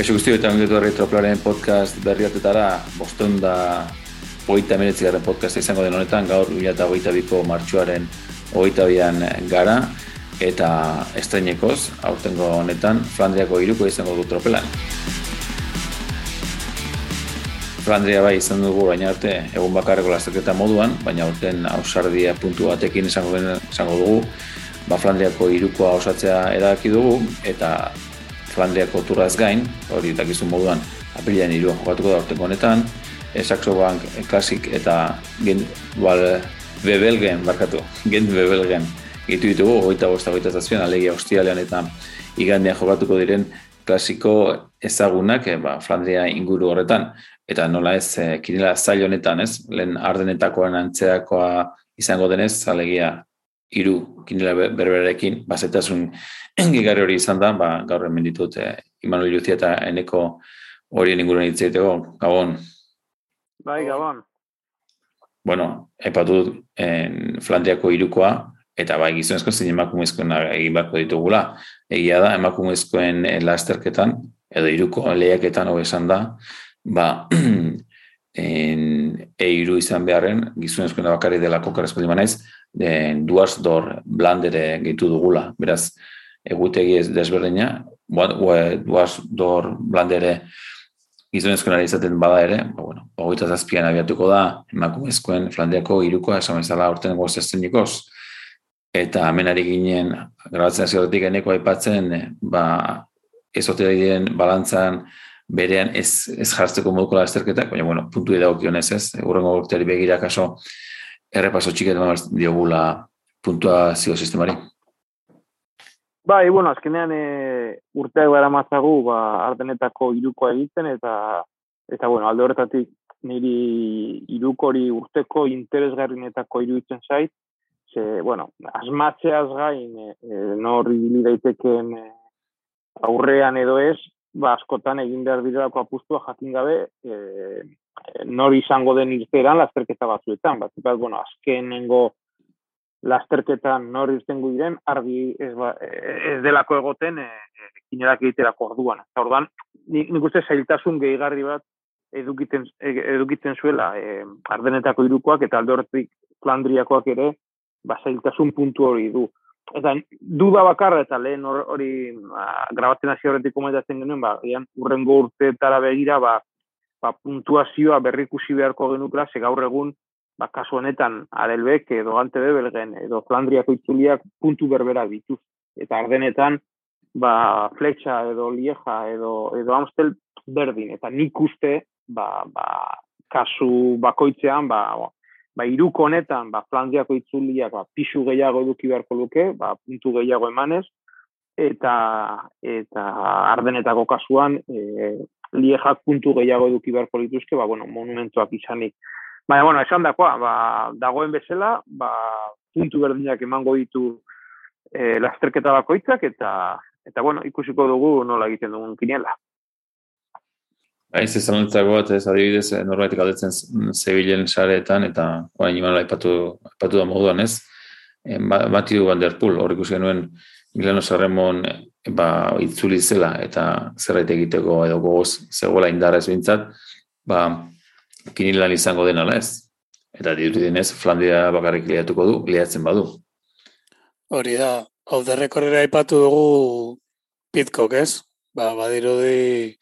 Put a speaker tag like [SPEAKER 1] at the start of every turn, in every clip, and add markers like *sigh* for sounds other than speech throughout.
[SPEAKER 1] Kaixo guztio eta ongetu herri podcast berriatetara, boston da hogeita emeletzi garen podcast izango den honetan, gaur bila eta hogeita biko martxuaren hogeita bian gara, eta estrenekoz, aurtengo honetan, Flandriako iruko izango du tropelan. Flandria bai izan dugu baina arte egun bakarreko lasterketa moduan, baina aurten ausardia puntu batekin izango, izango dugu, ba Flandriako irukoa osatzea edaki dugu, eta Flandriako turraz gain, hori dakizun moduan, apilian irua jokatuko da orteko honetan, e, Saxo Bank e, Classic eta gen, bal, bebelgen, barkatu, *laughs* gen bebelgen gitu ditugu, goita bosta goita zazpian, alegia hostialean eta igandean jokatuko diren klasiko ezagunak e, ba, Flandria inguru horretan. Eta nola ez, e, kinela zail honetan ez, lehen ardenetakoan antzeakoa izango denez, alegia iru kinela berberekin, bazetasun *clears throat* gigarri hori izan da, ba, gaur hemen ditut eh, Imanol Luzia eta eneko horien inguruan hitzaiteko, gabon.
[SPEAKER 2] Bai, gabon.
[SPEAKER 1] Bueno, epatu en Flandriako irukoa, eta bai gizonezko zein emakumezkoen egin barko ditugula. Egia da, emakumezkoen lasterketan, edo iruko lehiaketan hori esan da, ba, *clears throat* en, e iru izan beharren, gizonezkoen bakarri dela kokarazko dimanaiz, den duaz dor blandere gehitu dugula. Beraz, egutegi ez desberdina, duaz dor blandere gizonezkoen ari izaten bada ere, ba, bueno, ogoita zazpian abiatuko da, emakumezkoen Flandiako irukoa, esan bezala orten goztesten nikoz. Eta amenari ginen, grabatzen hasi eneko aipatzen, ba, ez diren balantzan berean ez, ez jartzeko moduko lasterketak, baina, bueno, puntu edagokionez ez, urrengo urteari begira kaso, errepaso txiket eman diogula puntuazio sistemari?
[SPEAKER 2] Bai, bueno, azkenean e, urteak gara mazagu, ba, ardenetako irukoa egiten, eta, eta bueno, alde horretatik niri irukori urteko interesgarrinetako iruditzen zait, ze, bueno, asmatzeaz gain, e, nor daiteken e, aurrean edo ez, ba, askotan egin behar direlako apustua jakin gabe, e, nori izango den irteran lasterketa batzuetan. Batzuetan, bueno, azkenengo lasterketan nori irtengo diren, argi ez, ba, ez delako egoten e, e, kinerak egiterako orduan. Eta orduan, nik, nik uste zailtasun gehigarri bat edukiten, edukiten zuela e, ardenetako irukoak eta alde horretik Flandriakoak ere, ba, zailtasun puntu hori du. Eta duda bakarra eta lehen hori ba, grabatzen hasi horretik komentatzen genuen, ba, urrengo urteetara begira, ba, ba, puntuazioa berrikusi beharko genukla, ze gaur egun, ba, kasu honetan, adelbek edo gante bebelgen, edo flandriako itzuliak puntu berbera dituz. Eta ardenetan, ba, fletxa edo lieja edo, edo amstel berdin. Eta nik uste, ba, ba, kasu bakoitzean, ba, ba, iruko honetan, ba, flandriako itzuliak, ba, pixu gehiago eduki beharko luke, ba, puntu gehiago emanez, eta eta ardenetako kasuan e, liejak puntu gehiago eduki beharko lituzke, ba, bueno, monumentuak izanik. Baina, bueno, esan dakoa, ba, dagoen bezala, ba, puntu berdinak emango ditu e, lasterketa bakoitzak, eta, eta, bueno, ikusiko dugu nola egiten dugun kiniela.
[SPEAKER 1] Ba, ez zanontzako bat, ez adibidez, eh, norbaitek aldetzen zebilen sareetan, eta oain iman aipatu, aipatu da moduan, ez? E, bati du Vanderpool, hor ikusi genuen Milano Sarremon ba, itzuli zela eta zerbait egiteko edo gogoz zegoela indarra ez bintzat, ba, kinilan izango dena ez. Eta ditu dinez, Flandia bakarrik liatuko du, liatzen badu.
[SPEAKER 3] Hori da, hau derrekorrera ipatu dugu pitkok, ez? Ba, badirudi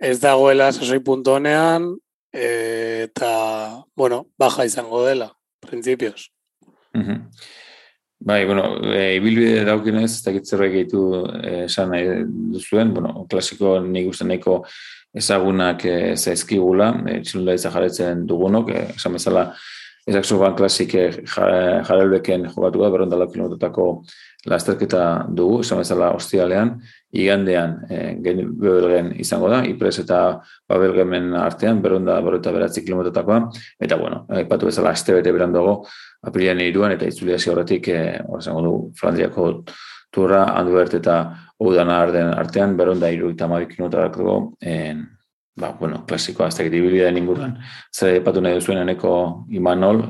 [SPEAKER 3] ez dagoela sasoi puntu honean, eta, bueno, baja izango dela, principios.
[SPEAKER 1] Uh Bai, bueno, e, ibilbide daukinez, ez dakit zerbait gehitu e, esan nahi duzuen, bueno, klasiko nik uste nahiko ezagunak e, zaizkigula, e, txilunda jaretzen dugunok, e, esan bezala, ezak zuban klasik e, jarelbeken jokatu da, berrondala kilometrotako lasterketa dugu, esan bezala ostialean, igandean e, gen bebelgen izango da, ipres eta babelgemen artean, berronda berrota beratzi kilometrotakoa, eta bueno, ipatu bezala, este bete berandago, apirian iruan, eta itzulia horretik, e, zango du, Flandriako turra, handu eta udana arden artean, berronda iru eta mabik kilometrotakoa, en, ba, bueno, klasikoa, ez dakit ibilidea inguruan, zer ipatu nahi duzuen eneko imanol,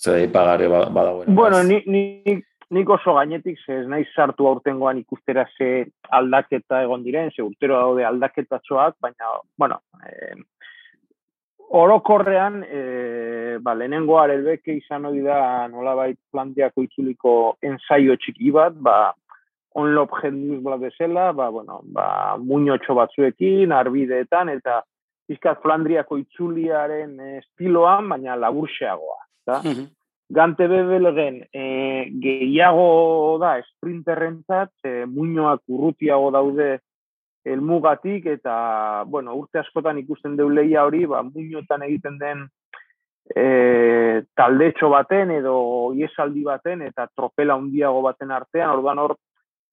[SPEAKER 1] zer ipagarri badagoen.
[SPEAKER 2] Bueno, ni, ni nik oso gainetik, ze ez naiz sartu aurtengoan ikustera ze aldaketa egon diren, ze urtero daude aldaketatxoak, baina, bueno, eh, orokorrean, e, ba, lehenengo arelbeke izan hori da nolabait planteako itzuliko ensaio txiki bat, ba, onlop jenduz bla bezala, ba, bueno, ba, muñotxo batzuekin, arbideetan, eta izkat Flandriako itzuliaren estiloan, baina laburxeagoa. Da? Mm Gante bebelgen e, gehiago da sprinterrentzat, e, muñoak urrutiago daude elmugatik eta, bueno, urte askotan ikusten deu leia hori, ba, muñotan egiten den e, taldetxo baten edo iesaldi baten eta tropela hundiago baten artean, orduan hor,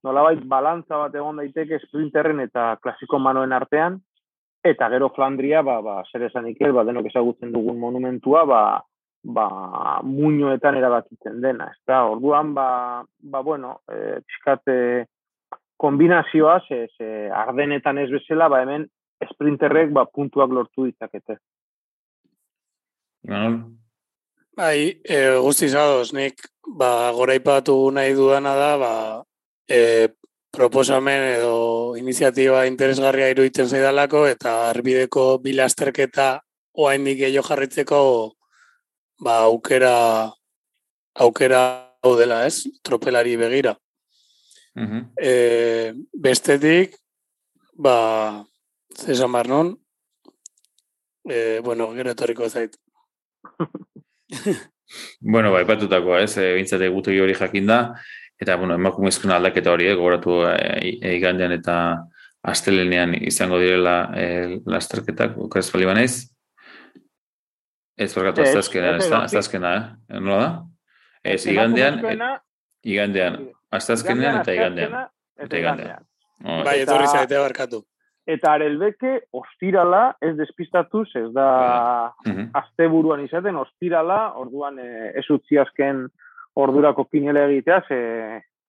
[SPEAKER 2] nolabait balantza bat egon daiteke sprinterren eta klasiko manoen artean, eta gero Flandria, ba, ba, zer esan ikel, ba, denok ezagutzen dugun monumentua, ba, ba, muñoetan erabakitzen dena, ez da, orduan, ba, ba bueno, e, pixkate, kombinazioa, ze, ze ardenetan ez bezala, ba hemen sprinterrek ba, puntuak lortu ditzakete.
[SPEAKER 3] Bai, e, guzti zadoz, nik ba, gora ipatu nahi dudana da, ba, e, proposamen edo iniziatiba interesgarria iruditzen zaidalako eta arbideko bilasterketa oaindik gehiago jarritzeko ba, aukera aukera hau dela, ez? Tropelari begira. E, bestetik, ba, zesan barnon, e, bueno, gero etorriko zait. *laughs*
[SPEAKER 1] bueno, bai, patutakoa, ez, e, bintzate gutu hori jakin da, eta, bueno, emakumezkuna aldaketa hori, eh, gogoratu eigandean eta astelenean izango direla e, lasterketak, okrez bali banaiz? Ez, borgatu, aztazkena, aztazkena, eh? Nola da? Ez, igandean, igandean, Astazkenean eta igandean. Eta igandean.
[SPEAKER 3] Bai, etorri zaite barkatu.
[SPEAKER 2] Eta arelbeke, ostirala, ez despistatuz, ez da uh asteburuan izaten, ostirala, orduan eh, ez utzi azken ordurako pinele egitea, ze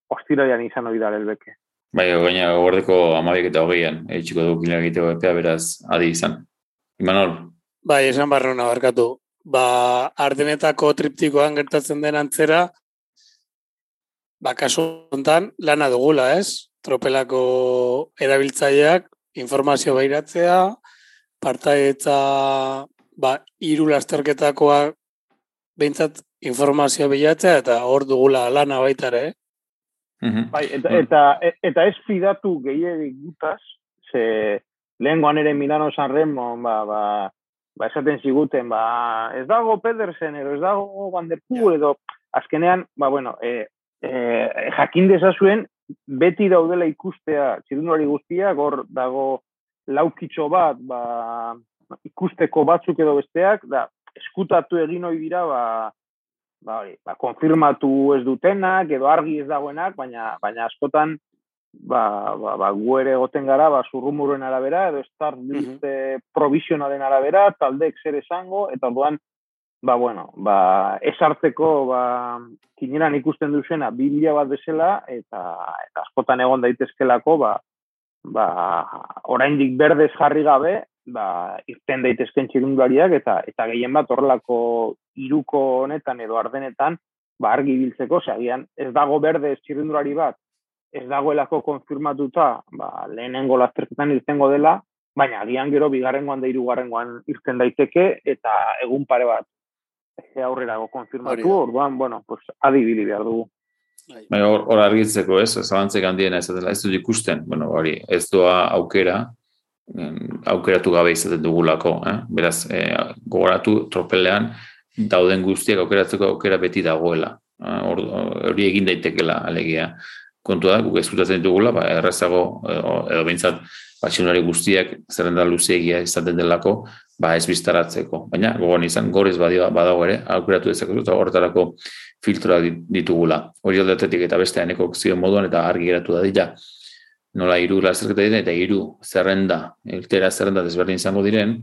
[SPEAKER 2] ostiralian izan hori da arelbeke.
[SPEAKER 1] Bai, gaina gordeko amabik eta hogeian, eitxiko dugu pinele egiteko epea beraz adi izan. Imanol?
[SPEAKER 3] Bai, esan barruna barkatu. Ba, ardenetako triptikoan gertatzen den antzera, ba, kasu hontan lana dugula, ez? Tropelako erabiltzaileak informazio bairatzea, partaetza ba, iru lasterketakoa behintzat informazio bilatzea eta hor dugula lana baita ere.
[SPEAKER 2] Eh? Bai, eta, eta, eta ez fidatu gehiagik gutaz, ze lehengoan ere Milano San Remo, ba, ba, ba, esaten ziguten, ba, ez dago Pedersen, edo ez dago Van der Poel, edo azkenean, ba, bueno, e, eh, jakin dezazuen, beti daudela ikustea txirundulari guztia, gor dago laukitxo bat, ba, ikusteko batzuk edo besteak, da, eskutatu egin hori dira, ba, ba, ba, konfirmatu ez dutenak, edo argi ez dagoenak, baina, baina askotan, ba, ba, ba, gu ere goten gara, ba, zurrumuren arabera, edo start list mm provisionalen arabera, taldeek zer esango, eta orduan, ba, bueno, ba, esartzeko, ba, kineran ikusten duzena, biblia bat bezala, eta, eta askotan egon daitezkelako, ba, ba, oraindik berdez jarri gabe, ba, irten daitezken txirundariak, eta, eta gehien bat horrelako iruko honetan edo ardenetan, ba, argi biltzeko, segian, ez dago berdez txirundulari bat, ez dagoelako konfirmatuta, ba, lehenengo lasterketan irtengo dela, baina agian gero bigarrengoan da hirugarrengoan irten daiteke eta egun pare bat ege aurrera go konfirmatu, orduan, bueno, pues, adibili behar dugu.
[SPEAKER 1] Bai, hor, hor argitzeko, ez, zabantzek handiena ez dela, ez dut ikusten, bueno, hori, ez doa aukera, aukeratu gabe izaten dugulako, eh? beraz, eh, gogoratu tropelean, dauden guztiak aukeratzeko aukera beti dagoela. Eh, hori egin daitekela alegia. Kontu da, guk ezkutatzen ditugula, ba, errazago, edo, edo behintzat, batxinari guztiak zerrenda luzeegia izaten delako, ba ez biztaratzeko. Baina, gogoan izan, gorez badio badago ere, aukeratu dezakegu eta horretarako filtroa ditugula. Hori aldatetik eta beste aneko zion moduan eta argi geratu da dira. Nola iru lasterketa diren eta iru zerrenda, eltera zerrenda desberdin izango diren,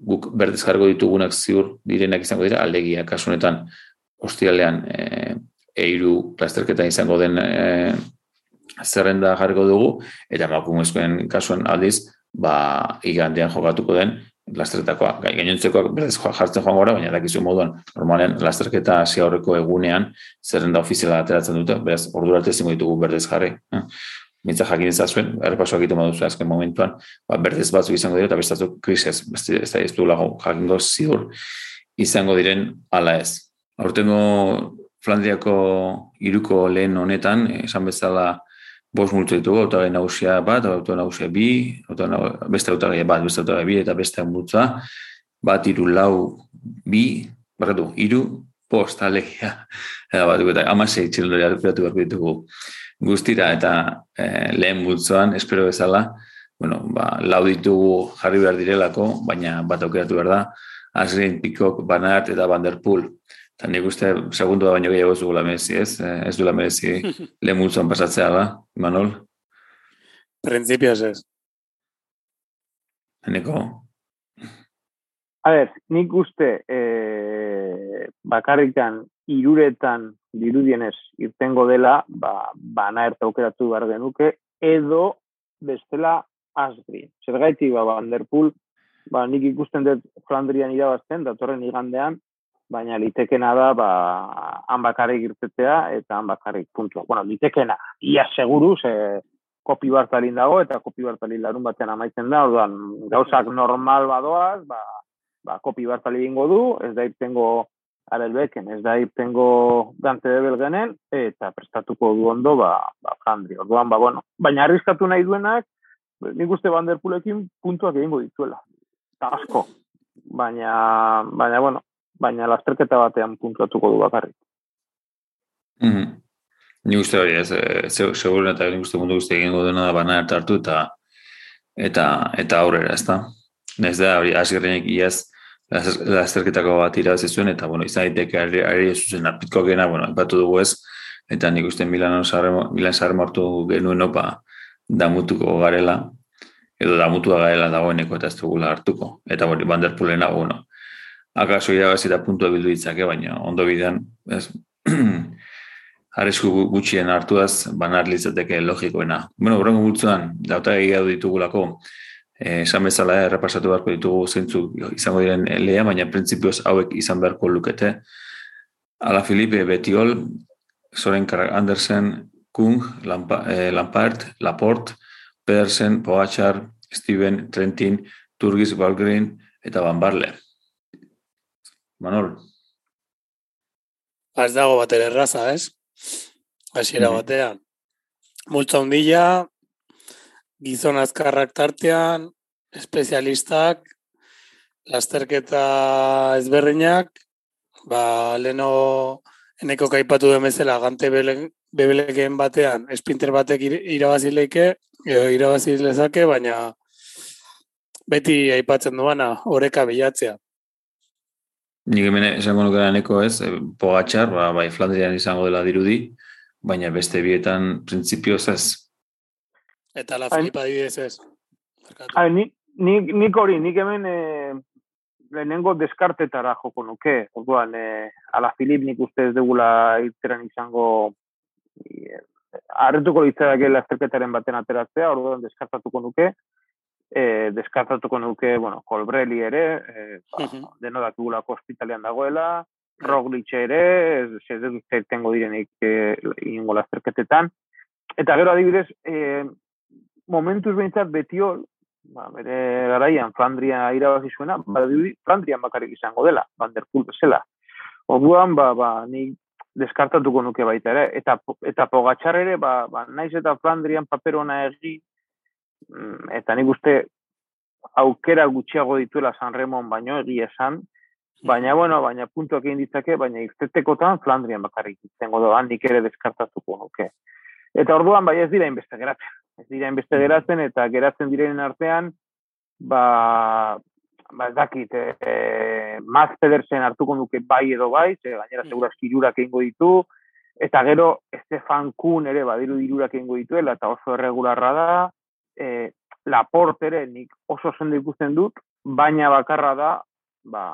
[SPEAKER 1] guk berdez jargo ditugunak ziur direnak izango dira, alegia, kasunetan, hostialean, e, eiru lasterketa izango den e, zerrenda jarriko dugu, eta emakumezkoen kasuan aldiz, ba, igandean jokatuko den, lasterketakoa. Gai, gainontzekoak berdez jartzen joan gora, baina dakizu moduan, normalen lasterketa hasi aurreko egunean, zerrenda ofiziala ateratzen dute, beraz, ordurarte zingo ditugu berdez jarri. Eh? Mintza jakin ezazuen, errepasoak egiten baduzu azken momentuan, ba, berdez batzuk izango dira, eta bestatzuk krisez, ez da ez du lago jakingo ziur izango diren ala ez. Hortengo Flandriako iruko lehen honetan, esan bezala, bost multu ditugu, autagai nagusia bat, autagai nagusia bi, autagai beste autagai bat, beste autagai bi, eta beste multza, bat iru lau bi, barretu, iru, post, alegia, *laughs* eta bat, eta amasei txilendori arpilatu behar ditugu guztira, eta eh, lehen multzoan, espero bezala, bueno, ba, lau ditugu jarri behar direlako, baina bat aukeratu behar da, Azrin, Pikok, Banart eta Vanderpool. Eta nik uste, segundu da baino gehiago zugula merezi, ez? Eh, ez duela merezi *laughs* lehen multzuan pasatzea, ba, Manol?
[SPEAKER 3] Principios ez.
[SPEAKER 1] Eneko?
[SPEAKER 2] A ver, nik uste eh, bakarrikan iruretan dirudienez irtengo dela, ba, bana ertaukeratu behar genuke, edo bestela asgri. Zer gaiti, ba, Vanderpool, ba, nik ikusten dut Flandrian irabazten, datorren igandean, baina litekena da ba han bakarrik irtetea eta han bakarrik puntua. Bueno, litekena ia seguru ze kopi bartalin dago eta kopi bartalin larun batean amaitzen da. Orduan gauzak normal badoaz, ba ba kopi bartalin eingo du, ez da irtengo Arel Beken, ez da irtengo Dante de Belgenen eta prestatuko du ondo ba ba Flandri. Orduan ba bueno, baina arriskatu nahi duenak nik uste Vanderpoolekin puntuak egingo dituela. asko. Baina, baina, bueno, baina lasterketa batean puntuatuko du bakarrik.
[SPEAKER 1] Mm -hmm. Ni uste hori, ez, seguru eta ni uste mundu guzti egingo dena da bana hartu eta eta eta aurrera, ezta. Ez da hori hasierrenek iaz lasterketako bat irabazi zuen eta bueno, izan daiteke ari, zuzen apitko gena, bueno, ipatu dugu ez eta nik uste Milan sarremo Milan sarremo hartu genuen opa damutuko garela edo damutua garela dagoeneko eta ez dugula hartuko. Eta hori, Vanderpoolena, bueno, akaso irabazi da puntua bildu ditzake, baina ondo bidean, ez, *clears throat* arrisku gutxien hartuaz, banar litzateke logikoena. Bueno, horrengo gultzuan, dauta egia ditugulako, eh, esan bezala errepasatu beharko ditugu zeintzu izango diren lehia, baina printzipioz hauek izan beharko lukete. Ala Filipe, Betiol, Soren Andersen, Kung, Lampa, eh, Lampard, Laporte, Pedersen, Pogacar, Steven, Trentin, Turgis, Valgren eta Van Barle. Manol.
[SPEAKER 3] Az dago bat ere erraza, ez? Hasiera mm. batean. Multza hundila, gizon azkarrak tartean, espezialistak, lasterketa ezberdinak, ba, leno eneko kaipatu demezela, gante bebeleken batean, espinter batek irabazileike, irabazilezake, baina beti aipatzen duana, oreka bilatzea.
[SPEAKER 1] Nik hemen esango nukera neko ez, eh, pogatxar, ba, bai Flandrian izango dela dirudi, baina beste bietan printzipio ez.
[SPEAKER 3] Eta la Filipa dibidez ez.
[SPEAKER 2] nik, nik, hori, nik hemen e, lehenengo deskartetara joko nuke. Orduan, e, ala Filip nik uste ez dugula itzeran izango e, arretuko ditzadak lasterketaren baten ateratzea, orduan deskartatuko nuke e, deskartatuko nuke, bueno, kolbreli ere, e, ba, uh -huh. deno ospitalean dagoela, Roglic ere, ez dut tengo direnik e, ingo lasterketetan. Eta gero adibidez, e, momentuz behintzat betiol, ba, bere garaian Flandria irabazi zuena, ba, Flandrian bakarrik izango dela, Van der Poel bezala. Orduan, ba, ba, ni deskartatuko nuke baita ere, eta, eta pogatxar ere, ba, ba, naiz eta Flandrian paperona egin, Mm, eta nik uste aukera gutxiago dituela San Remon baino egia esan, baina bueno, baina puntuak egin ditzake, baina irtetekotan Flandrian bakarrik izango da, nik ere deskartatuko nuke. Eta orduan bai ez dira inbeste geratzen. Ez dira inbeste mm. geratzen eta geratzen direnen artean ba ba ez dakit e, e, Max Pedersen hartuko nuke bai edo bai, ze gainera mm. segurazki jurak egingo ditu, eta gero Estefan Kuhn ere badiru dirurak egingo dituela eta oso erregularra da, e, Laporte ere nik oso sendo ikusten dut, baina bakarra da, ba,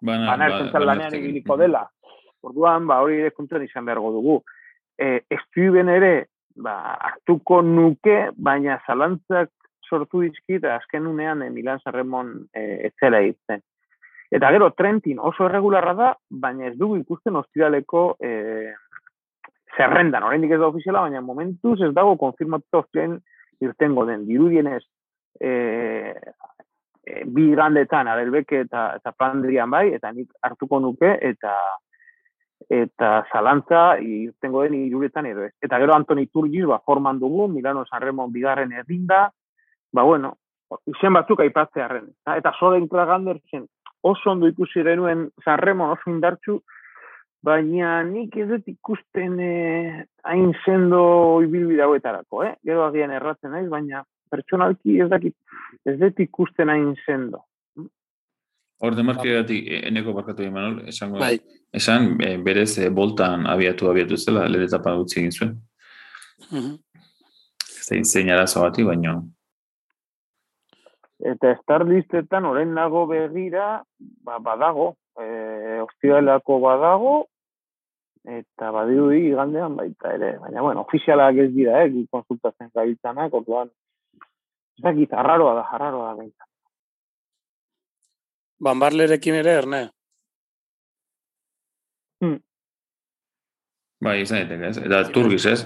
[SPEAKER 2] bana, bana ertzen lanean egiliko dela. Orduan, ba, hori ere kontuan izan beharko dugu. E, Estuiben ere, ba, hartuko nuke, baina zalantzak sortu dizkit, azken unean e, Milan Sarremon e, etzela egiten. Eta gero, Trentin oso erregularra da, baina ez dugu ikusten ostiraleko e, zerrendan, oraindik ez da ofiziala, baina momentuz ez dago konfirmatu ostialen irtengo den. Dirudienez, e, e, bi grandetan, Abelbeke eta, eta Pandrian bai, eta nik hartuko nuke, eta eta zalantza irtengo den iruretan edo ez. Eta gero Antoni Turgis, ba, forman dugu, Milano Sanremo bigarren erdinda, ba, bueno, izen batzuk aipatzearen. Eta Soren Klagander zen oso ondo ikusi genuen Sanremo oso indartxu, baina nik ez dut ikusten eh, hain sendo ibilbide hauetarako, eh? Gero agian erratzen naiz, baina pertsonalki ez dakit ez dut ikusten hain sendo.
[SPEAKER 1] Hor, demarki egatik, eneko bakatu Manuel, esango, bai. esan, e, berez, e, boltan abiatu abiatu zela, lehen etapa gutzi egin zuen. Mm -hmm. Zein zein arazo bati, baina...
[SPEAKER 2] Eta estar listetan, oren nago begira, ba, badago, e, ostialako badago, eta badiru di gandean baita ere. Baina, bueno, ofizialak ez dira, eh, konsultatzen gabiltzanak, orduan, ez dakit, arraroa da, arraroa da baita.
[SPEAKER 3] Banbarlerekin ere, erne?
[SPEAKER 1] Hmm. Bai, izan daiteke, ez? Eta turgiz, ez?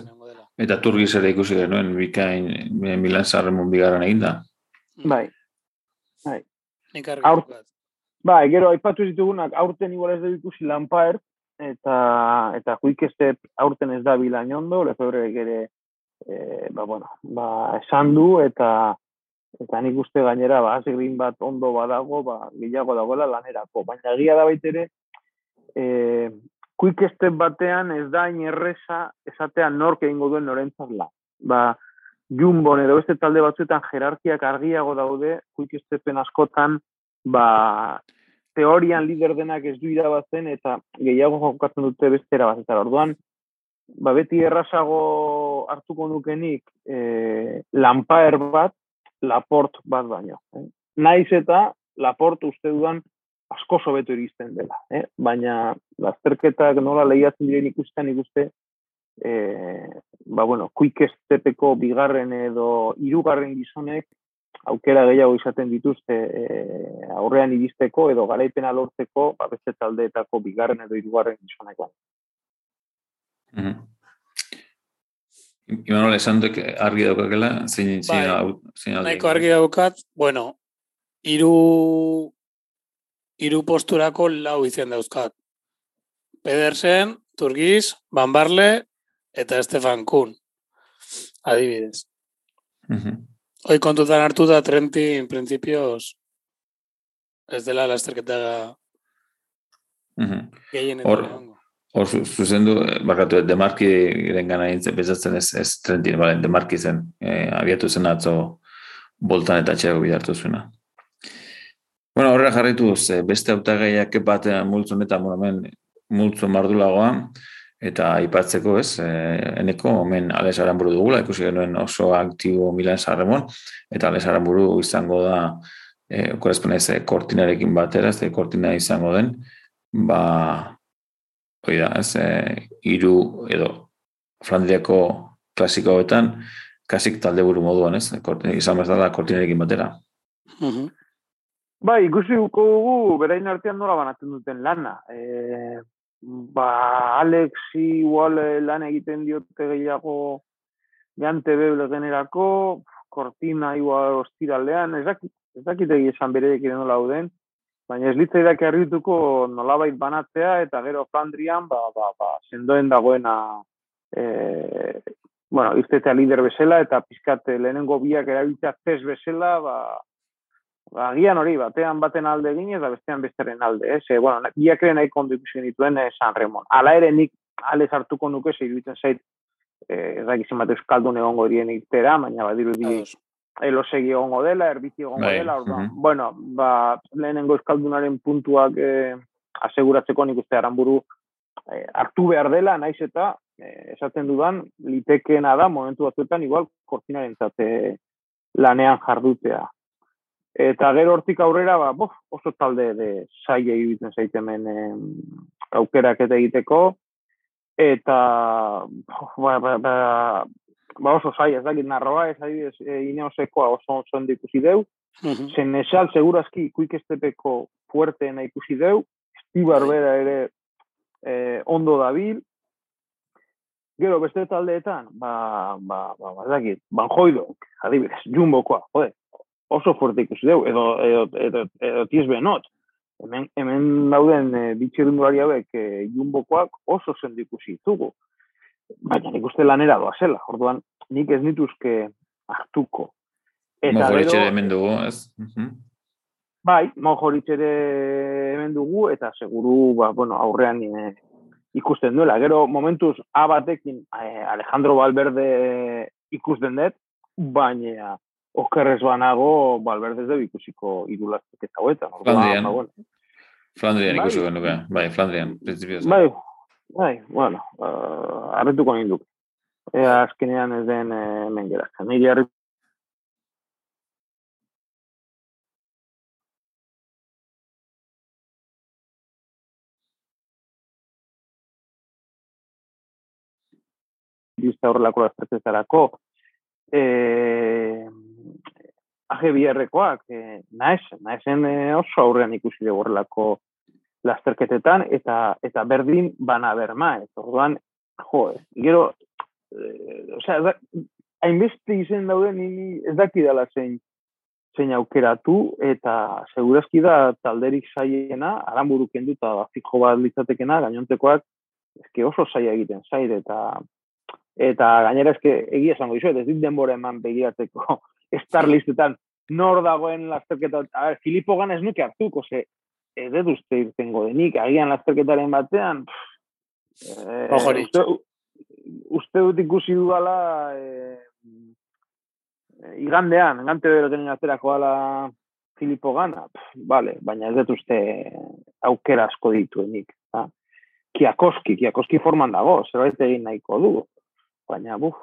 [SPEAKER 1] Eta turgiz ere ikusi genuen, bikain Milan Sarremon bigaran egin da.
[SPEAKER 2] Bai. Bai.
[SPEAKER 3] Nik argi
[SPEAKER 2] Bai, gero, aipatu zitugunak, aurten igual ez da ikusi Lampaert, eta eta juik aurten ez da bila inondo, lefebre ere, e, ba, bueno, ba, esan du, eta eta nik uste gainera, ba, azegrin bat ondo badago, ba, gilago dagoela lanerako. Baina egia da baitere, e, kuik batean ez da inerreza esatea nork egingo duen norentzat la. Ba, Jumbo edo beste talde batzuetan jerarkiak argiago daude, kuik askotan, ba, teorian lider denak ez du irabazten eta gehiago jokatzen dute beste erabazeta. Orduan, ba, beti errazago hartuko nukenik e, lampaer bat, laport bat baino. Eh? Naiz eta laport uste dudan asko sobeto iristen dela. Eh? Baina, lasterketak nola lehiatzen diren ikusten ikuste, e, ba, bueno, quick stepeko bigarren edo irugarren gizonek aukera gehiago izaten dituzte e, aurrean iristeko edo garaipena lortzeko ba, beste taldeetako bigarren edo hirugarren gizonekoan.
[SPEAKER 1] Mm -hmm. Imanol, esan duk argi daukakela, zein bai,
[SPEAKER 3] zein Nahiko argi daukat, bueno, iru, iru posturako lau izan dauzkat. Pedersen, Turgiz, Bambarle eta Estefan Kuhn. Adibidez. Mm -hmm. Hoi kontutan hartu da Trentin principios ez dela lasterketa gehien
[SPEAKER 1] Hor, hor zuzen du, bakatu, demarki gana intzen, bezatzen ez, ez Trentin, bale, demarki zen, e, abiatu zen atzo boltan eta txego bidartu zuena. Bueno, horrela jarritu, beste autagaiak batean multzun eta moramen multzu mardulagoa, eta aipatzeko ez, e, eneko omen Alex Aramburu dugula, ikusi genuen oso aktibo Milan Sarremon, eta Alex Aramburu izango da, e, korespondez, e, kortinarekin batera, ez kortina izango den, ba, hoi da, ez, e, iru edo Flandriako klasikoetan, kasik talde buru moduan, ez, kortina, izan bezala kortinarekin batera.
[SPEAKER 2] Mm Bai, ikusi dugu, berain artean nola banatzen duten lana. E, ba, Alexi igual eh, lan egiten diote gehiago jante beble generako, kortina igual ostiralean, ez dakit, ez dakit esan bere ekin nola lauden, baina ez litzai dake arrituko nolabait banatzea, eta gero Flandrian, ba, ba, ba, sendoen dagoena, e, bueno, iztetea lider bezala, eta pizkate lehenengo biak erabiltzea test bezala, ba, ba, gian hori, batean baten alde egin eta bestean besteren alde, ez? Eh? bueno, biak ere nahi kondu ikusi dituen eh, San Remon. Hala ere nik ale hartuko nuke, ze iruditzen zait, eh, ez da gizien bat euskaldun egongo dirien itera, baina badiru di elosegi egongo dela, erbizi egongo bai, dela, orduan, bueno, ba, lehenengo euskaldunaren puntuak eh, aseguratzeko nik uste aranburu eh, hartu behar dela, naiz eta eh, esaten dudan, litekeena da, momentu batzuetan, igual, kortinaren zate lanean jardutea. Eta gero hortik aurrera, ba, bof, oso talde de saia iruditzen zaitemen eh, aukerak eta egiteko. Eta ba, ba, ba, ba oso zai, ez dakit narroa, ez adibidez, e, ineosekoa oso oso ikusi deu,
[SPEAKER 3] Mhm.
[SPEAKER 2] Senesal segurazki quick stepeko fuerteena ikusi deu, Stibar bera ere eh, ondo dabil, Gero beste taldeetan, ba, ba, ba, ba, dakit, banjoidok, adibidez, jumbokoa, jode, oso fuerte ikusi deu, edo, edo, edo, edo tiez benot. Hemen, hemen dauden e, bitxirundulari hauek e, jumbokoak oso zendu ikusi ditugu. Baina nik uste lanera doa zela, orduan nik ez nituzke hartuko.
[SPEAKER 1] Mojoritxe ere hemen dugu, ez? Mhm.
[SPEAKER 2] Bai, Mojoritz ere hemen dugu, eta seguru, ba, bueno, aurrean e, ikusten duela. Gero, momentuz, A batekin eh, Alejandro Valverde ikusten dut, baina okerrez banago Valverde ez dugu ikusiko irulaztek eta hauetan.
[SPEAKER 1] Flandrian.
[SPEAKER 2] ba, bueno.
[SPEAKER 1] Flandrian
[SPEAKER 2] Bai.
[SPEAKER 1] ikusi genuke, bai, Flandrian, prinsipioz.
[SPEAKER 2] Bai, bai, bueno, uh, arretuko ninduk. Ea azkenean ez den eh, hemen geratzen. Niri harri bizta horrelako lasterketarako eh, AGBR-koak eh, naesen, naesen eh, oso aurrean ikusi dugu horrelako lasterketetan eta eta berdin bana berma, ez. Orduan, jo, gero, eh, osea, hainbeste izen daude ni ez dakidala zein zein aukeratu eta segurazki da talderik zaiena, aranburu kenduta da fijo bat litzatekena, gainontekoak eske oso zaila egiten zaire eta eta gainera eske egia esango dizuet, ez dit denbora eman begiratzeko star listetan nor dagoen lasterketa, a ber, Filipo Gana ez nuke hartuko, ze ez dut uste irtengo denik, agian lasterketaren batean, pff, eh,
[SPEAKER 3] Mojoritz.
[SPEAKER 2] uste, uste dut ikusi dudala eh, eh, igandean, gante beroten aterako ala Filipo Gana, pff, vale, baina ez dut uste aukera asko dituenik. Ha? Kiakoski, Kiakoski forman dago, zerbait egin nahiko du. Baina, buf,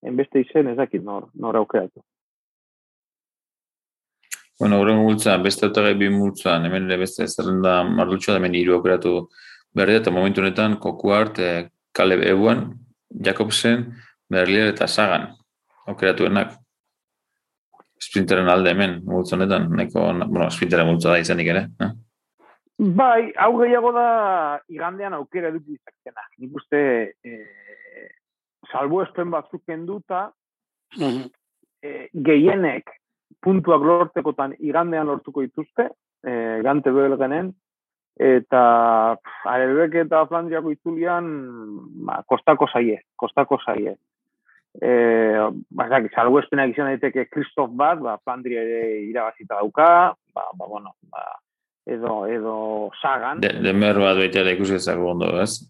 [SPEAKER 2] enbeste izen ez dakit nor, nor aukeratu.
[SPEAKER 1] Bueno, horren multza, beste autogai bi multzan, hemen ere beste zerrenda mardutxoa, da hemen hiru aukeratu behar dira, eta momentu honetan, Kokuart, eh, Caleb Ewan, Jacobsen, Berlier eta Sagan aukeratuenak. Sprinteren alde hemen, multza honetan, nahiko, bueno, sprinteren multza da izanik ere. Eh?
[SPEAKER 2] Bai, hau gehiago da igandean aukera eduki izakena. Nik uste eh, salbo espen batzuk kenduta,
[SPEAKER 3] Mhm.
[SPEAKER 2] eh, gehienek puntuak lortekotan igandean lortuko dituzte, eh, gante belgenen, eta Arebek eta Flandriako itzulian ba, kostako zaie, kostako zaie. Eh, bazak, salbo espenak izan daiteke Kristof bat, ba, Flandria ere irabazita dauka, ba, ba, bueno, ba, edo, edo Sagan.
[SPEAKER 1] De, demer bat baita ikusi ezagu ondo, ez?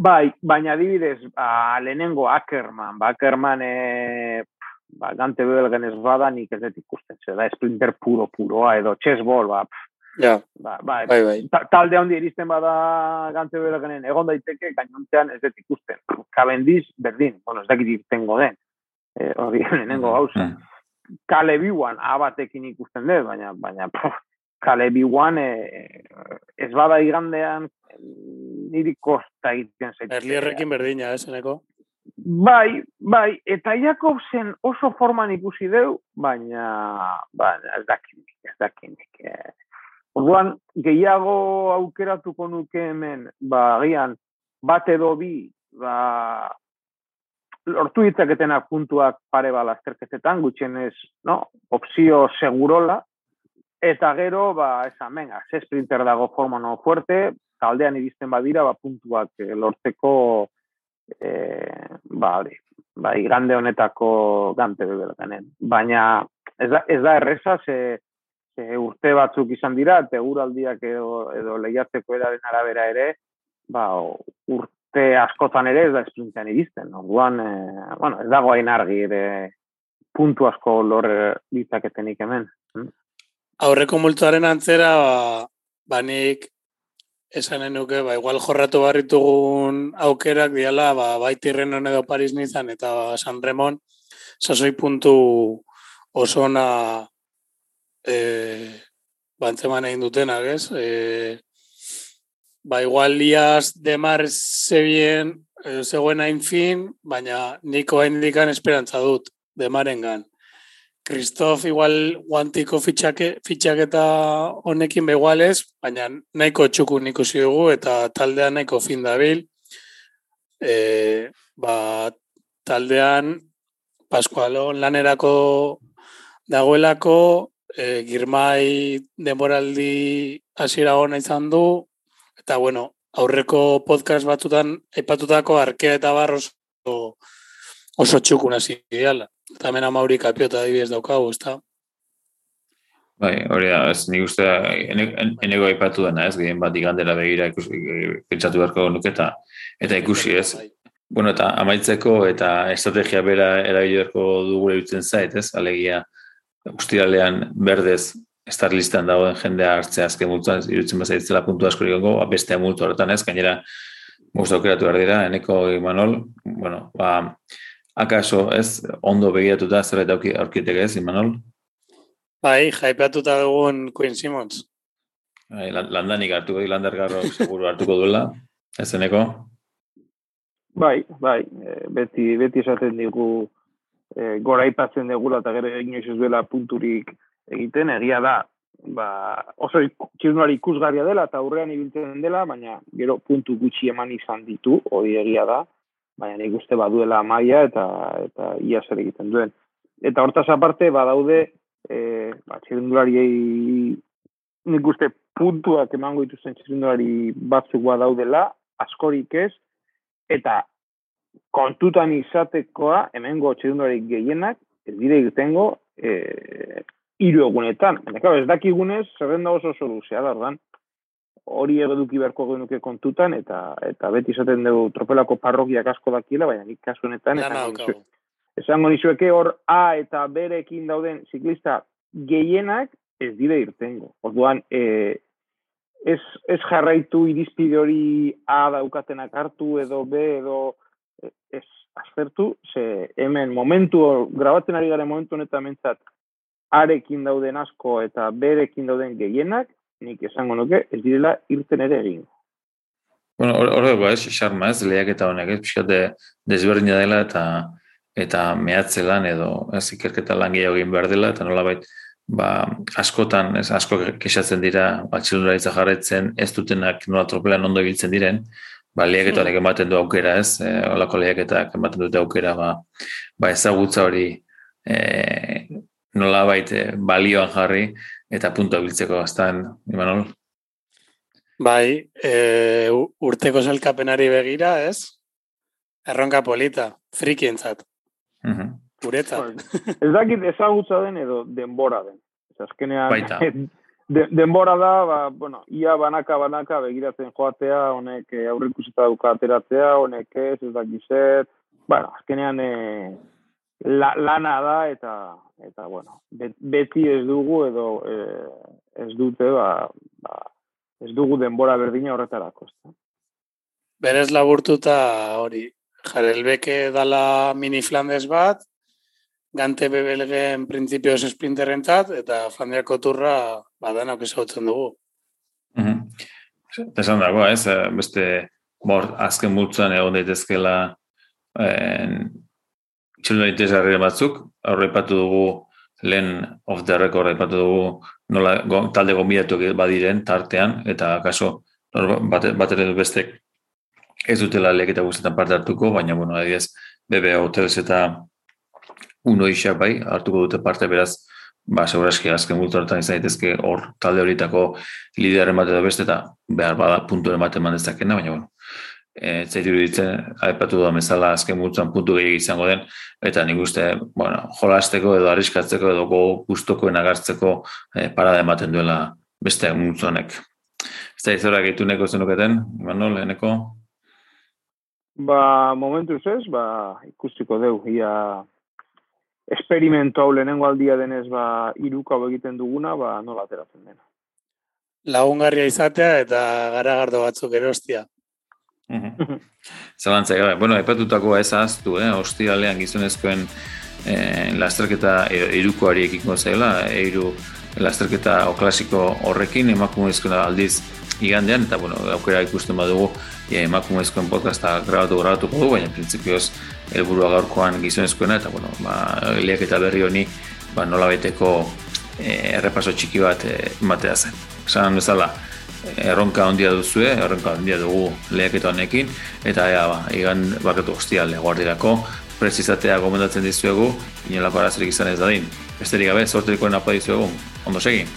[SPEAKER 2] Bai, baina adibidez, ba, lehenengo Ackerman, ba, Ackerman e, ba, gante belgen ez bada nik ez dut ikusten, ze da sprinter puro puroa edo chessball, ba,
[SPEAKER 3] Ja,
[SPEAKER 2] ba, ba,
[SPEAKER 3] bai, bai.
[SPEAKER 2] ta- talde handi iristen bada gante belgenen egon daiteke, gainontean ez dut ikusten. Cavendish, berdin, bueno, ez dakit irtengo den, e, hori *laughs* lehenengo gauza.
[SPEAKER 1] Mm.
[SPEAKER 2] Kale biwan, abatekin ikusten dut, baina, baina, pff, kale biwan, e, ez bada igandean, niri kosta egiten zait.
[SPEAKER 3] Berlierrekin berdina, ez, eneko?
[SPEAKER 2] Bai, bai, eta Jakobsen oso forman ikusi deu, baina, baina ez dakinik, ez dakinik. Eh, orduan, gehiago aukeratuko nuke hemen, ba, agian, bat edo bi, ba, lortu ditzaketenak puntuak pare ba lasterketetan, gutxienez, no, opzio segurola, eta gero, ba, esan, venga, ze dago forma no fuerte, taldean iristen badira, ba, puntuak eh, lortzeko eh, ba, hori, ba, igande honetako gante bebelganen. Baina ez da, ez da erreza, ze, ze urte batzuk izan dira, eta eguraldiak edo, edo lehiatzeko edaren arabera ere, ba, urte askotan ere ez da esprintean iristen. Orduan, eh, bueno, ez dago hain argi ere puntu asko lor ditzaketenik hemen.
[SPEAKER 3] Aurreko multuaren antzera, ba, banik esanen nuke, ba, igual jorratu barritugun aukerak diala, ba, baitirren edo Paris nizan eta San Remon, sasoi puntu oso ona e, bantzeman egin dutenak, ez? E, ba, igual Liaz de Mar zebien e, zegoen hain fin, baina niko hain esperantza dut, demarengan. Kristof igual guantiko fitxake, fitxaketa honekin begualez, baina nahiko txuku ikusi dugu eta taldea nahiko fin dabil. E, ba, taldean Pascualon lanerako dagoelako, e, girmai denboraldi hasiera hona izan du, eta bueno, aurreko podcast batutan aipatutako arkea eta barros oso, txukun hasi diala. Eta hemen amauri kapiota adibidez daukagu, ez da?
[SPEAKER 1] Bai, hori da, ez nik uste, enego aipatu dena, ez, gehien bat igandela begira ikusi, pentsatu beharko nuke eta, ikusi, ez. Bai. Bueno, eta amaitzeko eta estrategia bera erabilerko dugu erutzen zait, ez, alegia, ustiralean berdez, estar listan dagoen jendea hartzea azken multuan, irutzen bazaitzela puntu asko gongo, ba, bestea multu horretan ez, gainera, guztu aukeratu behar dira, eneko Imanol, bueno, ba, akaso, ez, ondo begiratuta zerbait aurkitek ez, Imanol?
[SPEAKER 3] Bai, jaipeatuta dugun Queen Simmons.
[SPEAKER 1] Bai, landanik hartuko, lander garro seguru hartuko duela, ez eneko?
[SPEAKER 2] Bai, bai, eh, beti, beti esaten digu e, gora ipatzen degula eta gero inoiz ez duela punturik egiten, egia da, ba, oso txirnuari ikusgarria dela eta aurrean ibiltzen dela, baina gero puntu gutxi eman izan ditu, hori egia da, baina nik uste baduela maia eta eta ia zer egiten duen. Eta hortaz aparte badaude e, ba, txirrendulari nik uste puntuak emango dituzten txirrendulari batzuk badaudela, askorik ez, eta kontutan izatekoa hemengo txirrendulari gehienak ez dire irtengo e, iru egunetan. Baina, ez dakigunez, zerrenda oso soluzia da, ordan hori eduki beharko genuke kontutan, eta eta beti izaten dugu tropelako parrokiak asko dakiela, baina nik kasu honetan, esango nizueke hor A eta berekin dauden ziklista gehienak ez dire irtengo. Orduan, e, ez, ez jarraitu irizpide hori A daukatenak hartu edo B edo e, ez aztertu, ze hemen momentu, grabatzen ari garen momentu honetan mentzat, arekin dauden asko eta berekin dauden gehienak, nik esango nuke, ez direla irten ere egin.
[SPEAKER 1] Bueno, hori hor, ez, xarma ez, lehiak eta honek, ez, pixkate desberdina dela eta eta mehatze lan edo ez ikerketa lan gehiago egin behar dela eta nola bait, ba, askotan, ez, asko kexatzen dira, ba, txilundaritza jarretzen, ez dutenak nola tropelan ondo ibiltzen diren, ba, lehiak eta honek ematen du aukera, ez, e, olako lehiak eta ematen dute aukera, ba, ba ezagutza hori e, nola baite balioan jarri, eta puntu abiltzeko aztan, Imanol?
[SPEAKER 3] Bai, e, urteko zelkapenari begira, ez? Erronka polita, friki entzat. Uh -huh. Ureta.
[SPEAKER 2] Bai. Ez dakit ezagutza den edo denbora den. Ez azkenean, *laughs* de, denbora da, ba, bueno, ia banaka banaka begiratzen joatea, honek eh, aurrikusita duka ateratzea, honek ez, ez dakit zer, bueno, azkenean e, la, lana da eta eta bueno, beti ez dugu edo e, ez dute ba, ba, ez dugu denbora berdina horretarako. Ez
[SPEAKER 3] Berez laburtuta hori, jarelbeke dala mini Flandes bat, gante bebelgen printzipioz esprinterrentzat, eta Flandiako turra badanak ezautzen dugu.
[SPEAKER 1] Mm -hmm. Esan dago, ez, beste bor, azken multzuan egon daitezkela en, txelun batzuk, aurrepatu dugu lehen of the record aipatu dugu nola talde gombidatu badiren tartean eta kaso bat, bat ere bestek ez dutela leketa guztetan parte hartuko, baina bueno, adiez, BB Hotels eta uno isa bai, hartuko dute parte beraz, ba, segurazki azken multu horretan izan daitezke hor talde horitako liderren bat edo beste eta behar bada puntu ematen mandezakena, baina bueno, e, zaitu ditzen, aipatu da mezala azken multuan puntu gehiagik izango den, eta nik uste, bueno, jolasteko edo arriskatzeko edo go guztokoen agartzeko e, parada ematen duela beste multuanek. Ez da izora gehitu neko zenuketen, Manol, eneko?
[SPEAKER 2] Ba, momentu ez, ba, ikustiko deu, ia esperimentu hau lehenengo aldia denez, ba, iruka egiten duguna, ba, nola ateratzen dena.
[SPEAKER 3] Lagungarria izatea eta garagardo batzuk erostia.
[SPEAKER 1] Zalantza, gara. Bueno, epatutakoa ez aztu, eh? Ostiralean gizonezkoen eh, lasterketa irukoari ekiko zaila, eiru lasterketa o klasiko horrekin, emakumezkoa aldiz igandean, eta bueno, aukera ikusten badugu e, emakumezkoen podcasta grabatu grabatuko du, baina printzipioz helburua gaurkoan gizonezkoena, eta bueno, ba, liak eta berri honi ba, nola beteko e, errepaso txiki bat e, matea zen. Esan bezala, erronka ondia duzue, erronka ondia dugu lehaketa honekin, eta ea, ba, igan barretu hostial eguardirako, prezizatea gomendatzen dizuegu, inolako arazerik izan ez dadin. Besterik gabe, sorterikoen apa dizuegu, ondo segin.